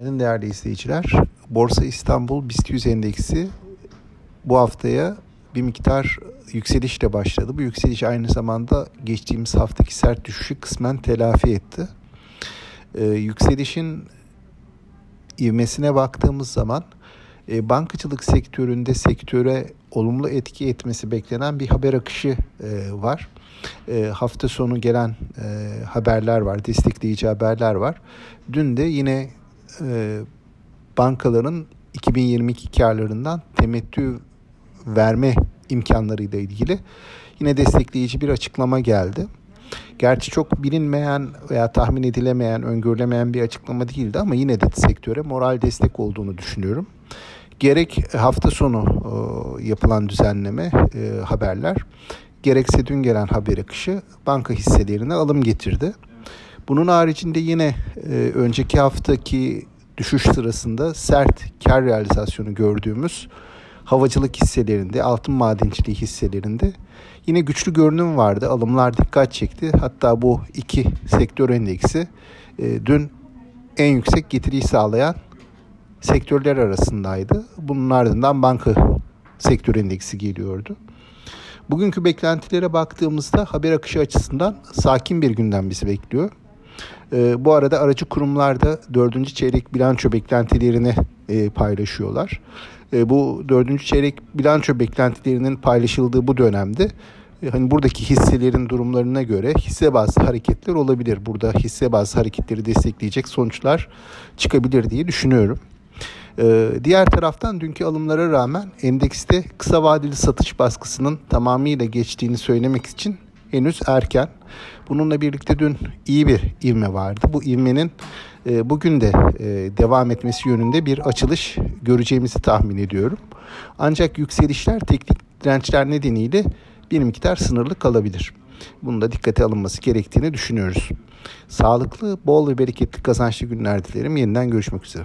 Günaydın değerli izleyiciler. Borsa İstanbul BIST 100 endeksi bu haftaya bir miktar yükselişle başladı. Bu yükseliş aynı zamanda geçtiğimiz haftaki sert düşüşü kısmen telafi etti. Ee, yükselişin ivmesine baktığımız zaman e, bankacılık sektöründe sektöre olumlu etki etmesi beklenen bir haber akışı e, var. E, hafta sonu gelen e, haberler var, destekleyici haberler var. Dün de yine e, bankaların 2022 karlarından temettü verme imkanlarıyla ilgili yine destekleyici bir açıklama geldi. Gerçi çok bilinmeyen veya tahmin edilemeyen, öngörülemeyen bir açıklama değildi ama yine de sektöre moral destek olduğunu düşünüyorum. Gerek hafta sonu e, yapılan düzenleme e, haberler, gerekse dün gelen haber akışı banka hisselerine alım getirdi. Bunun haricinde yine e, önceki haftaki düşüş sırasında sert kar realizasyonu gördüğümüz havacılık hisselerinde, altın madenciliği hisselerinde yine güçlü görünüm vardı. Alımlar dikkat çekti. Hatta bu iki sektör endeksi e, dün en yüksek getiriyi sağlayan sektörler arasındaydı. Bunun ardından banka sektör endeksi geliyordu. Bugünkü beklentilere baktığımızda haber akışı açısından sakin bir günden bizi bekliyor. E, bu arada aracı kurumlar da dördüncü çeyrek bilanço beklentilerini e, paylaşıyorlar. E, bu dördüncü çeyrek bilanço beklentilerinin paylaşıldığı bu dönemde e, hani buradaki hisselerin durumlarına göre hisse bazlı hareketler olabilir. Burada hisse bazlı hareketleri destekleyecek sonuçlar çıkabilir diye düşünüyorum. Ee, diğer taraftan dünkü alımlara rağmen endekste kısa vadeli satış baskısının tamamıyla geçtiğini söylemek için henüz erken. Bununla birlikte dün iyi bir ivme vardı. Bu ivmenin e, bugün de e, devam etmesi yönünde bir açılış göreceğimizi tahmin ediyorum. Ancak yükselişler teknik dirençler nedeniyle bir miktar sınırlı kalabilir. Bunun da dikkate alınması gerektiğini düşünüyoruz. Sağlıklı, bol ve bereketli kazançlı günler dilerim. Yeniden görüşmek üzere.